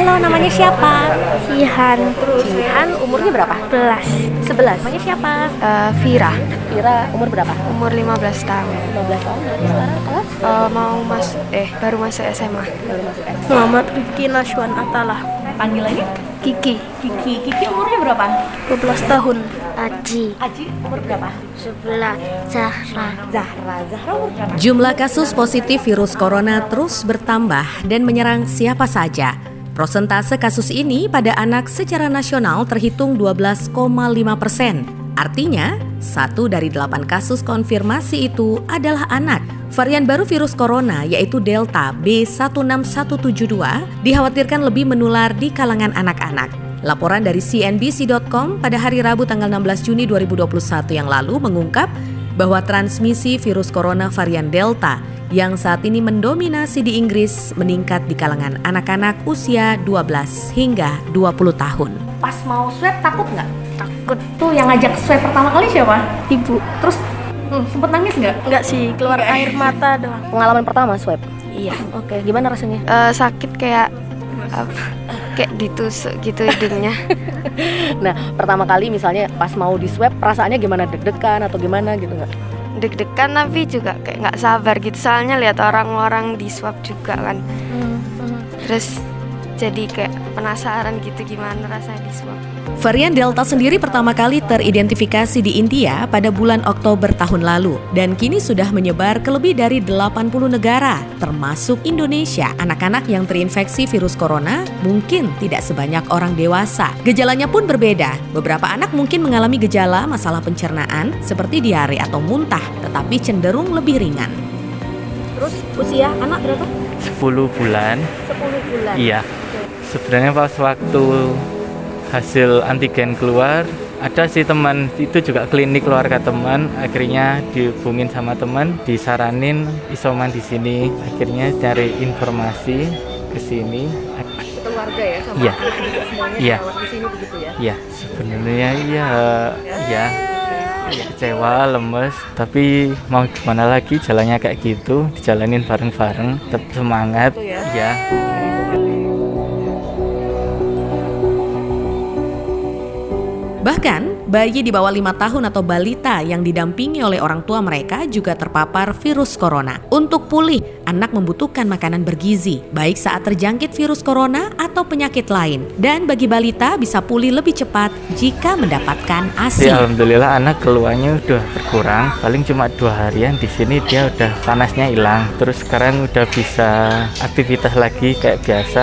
Halo, namanya siapa? Jihan Terus Rehan umurnya berapa? 11 11. Namanya siapa? Eh, Vira Vira umur berapa? umur 15 tahun 15 tahun. Berarti sekarang kelas Eh, mau mas eh baru masuk SMA baru masuk SD. Muhammad Rifki Naswan Atala Panggil lagi? Kiki Kiki. Kiki umurnya berapa? 12 tahun Aji Aji umur berapa? 11 Zahra Zahra. Zahra umur berapa? Jumlah kasus positif virus corona terus bertambah dan menyerang siapa saja. Prosentase kasus ini pada anak secara nasional terhitung 12,5 persen. Artinya, satu dari delapan kasus konfirmasi itu adalah anak. Varian baru virus corona yaitu Delta B16172 dikhawatirkan lebih menular di kalangan anak-anak. Laporan dari CNBC.com pada hari Rabu tanggal 16 Juni 2021 yang lalu mengungkap bahwa transmisi virus corona varian Delta yang saat ini mendominasi di Inggris meningkat di kalangan anak-anak usia 12 hingga 20 tahun. Pas mau swab takut nggak? Takut Tuh yang ngajak swab pertama kali siapa? Ibu Terus hmm, sempet nangis nggak? Enggak sih keluar air mata doang Pengalaman pertama swab. Iya Oke, gimana rasanya? Eh, sakit kayak apa, kayak ditusuk gitu hidungnya Nah, pertama kali misalnya pas mau di swab perasaannya gimana? Deg-degan atau gimana gitu nggak? Deg-degan tapi juga kayak nggak sabar gitu. Soalnya lihat orang-orang di swab juga kan. Terus jadi kayak penasaran gitu gimana rasanya di swab Varian Delta sendiri pertama kali teridentifikasi di India pada bulan Oktober tahun lalu dan kini sudah menyebar ke lebih dari 80 negara, termasuk Indonesia. Anak-anak yang terinfeksi virus corona mungkin tidak sebanyak orang dewasa. Gejalanya pun berbeda. Beberapa anak mungkin mengalami gejala masalah pencernaan seperti diare atau muntah, tetapi cenderung lebih ringan. Terus usia anak berapa? 10 bulan 10 bulan. iya sebenarnya pas waktu hasil antigen keluar ada sih teman itu juga klinik keluarga teman akhirnya dihubungin sama teman disaranin isoman di sini akhirnya cari informasi ke sini Keluarga ya sama Iya. juga semuanya Iya. dirawat di sini begitu ya. ya sebenarnya iya iya ya, kecewa lemes tapi mau gimana lagi jalannya kayak gitu dijalanin bareng-bareng tetap semangat Gitu ya. ya Bahkan, bayi di bawah lima tahun atau balita yang didampingi oleh orang tua mereka juga terpapar virus corona. Untuk pulih, anak membutuhkan makanan bergizi, baik saat terjangkit virus corona atau penyakit lain. Dan bagi balita bisa pulih lebih cepat jika mendapatkan ASI. Ya, alhamdulillah anak keluarnya udah berkurang. Paling cuma dua harian di sini dia udah panasnya hilang. Terus sekarang udah bisa aktivitas lagi kayak biasa.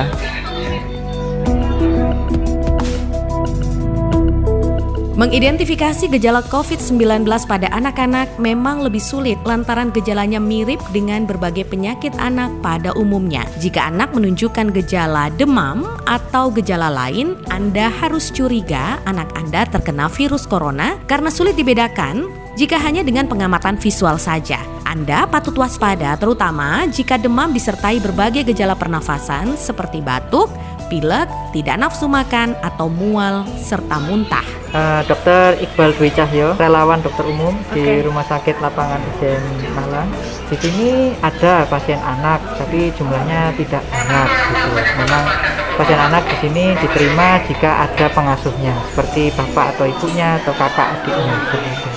Mengidentifikasi gejala COVID-19 pada anak-anak memang lebih sulit lantaran gejalanya mirip dengan berbagai penyakit anak pada umumnya. Jika anak menunjukkan gejala demam atau gejala lain, Anda harus curiga anak Anda terkena virus corona karena sulit dibedakan jika hanya dengan pengamatan visual saja. Anda patut waspada terutama jika demam disertai berbagai gejala pernafasan seperti batuk, pilek, tidak nafsu makan atau mual serta muntah. Eh, Dokter Iqbal Dwi Cahyo, relawan dokter umum di Rumah Sakit Lapangan Ijen Malang. Di sini ada pasien anak, tapi jumlahnya tidak banyak gitu. Memang pasien anak di sini diterima jika ada pengasuhnya, seperti bapak atau ibunya atau kakak adiknya. seperti itu.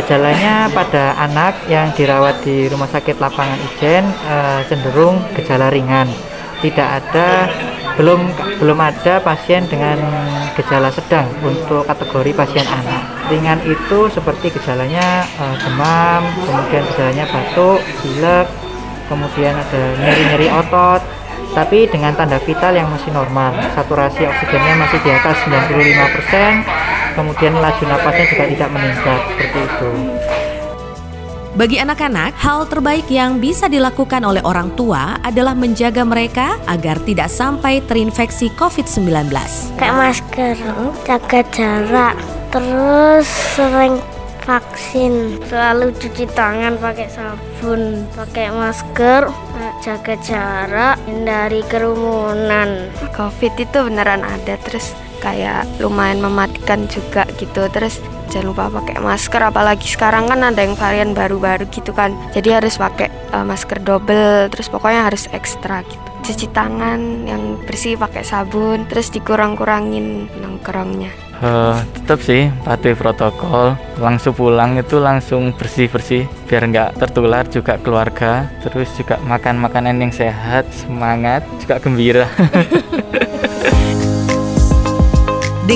Gejalanya pada anak yang dirawat di Rumah Sakit Lapangan Ijen eh, cenderung gejala ringan. Tidak ada belum belum ada pasien dengan gejala sedang untuk kategori pasien anak. Ringan itu seperti gejalanya eh, demam, kemudian gejalanya batuk, pilek, kemudian ada nyeri-nyeri otot, tapi dengan tanda vital yang masih normal. Saturasi oksigennya masih di atas 95%, kemudian laju napasnya juga tidak meningkat seperti itu. Bagi anak-anak, hal terbaik yang bisa dilakukan oleh orang tua adalah menjaga mereka agar tidak sampai terinfeksi COVID-19. pakai masker, jaga jarak, terus sering vaksin, selalu cuci tangan pakai sabun, pakai masker, jaga jarak, hindari kerumunan. covid itu beneran ada terus kayak lumayan mematikan juga gitu terus jangan lupa pakai masker apalagi sekarang kan ada yang varian baru-baru gitu kan. Jadi harus pakai eh, masker double terus pokoknya harus ekstra gitu. Cuci tangan yang bersih pakai sabun terus dikurang-kurangin nongkrongnya. Eh, tetap sih patuhi protokol. Langsung pulang itu langsung bersih bersih biar nggak tertular juga keluarga. Terus juga makan makanan yang sehat semangat juga gembira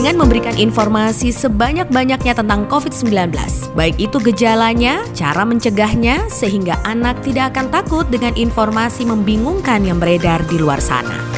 Dengan memberikan informasi sebanyak-banyaknya tentang COVID-19, baik itu gejalanya, cara mencegahnya, sehingga anak tidak akan takut dengan informasi membingungkan yang beredar di luar sana.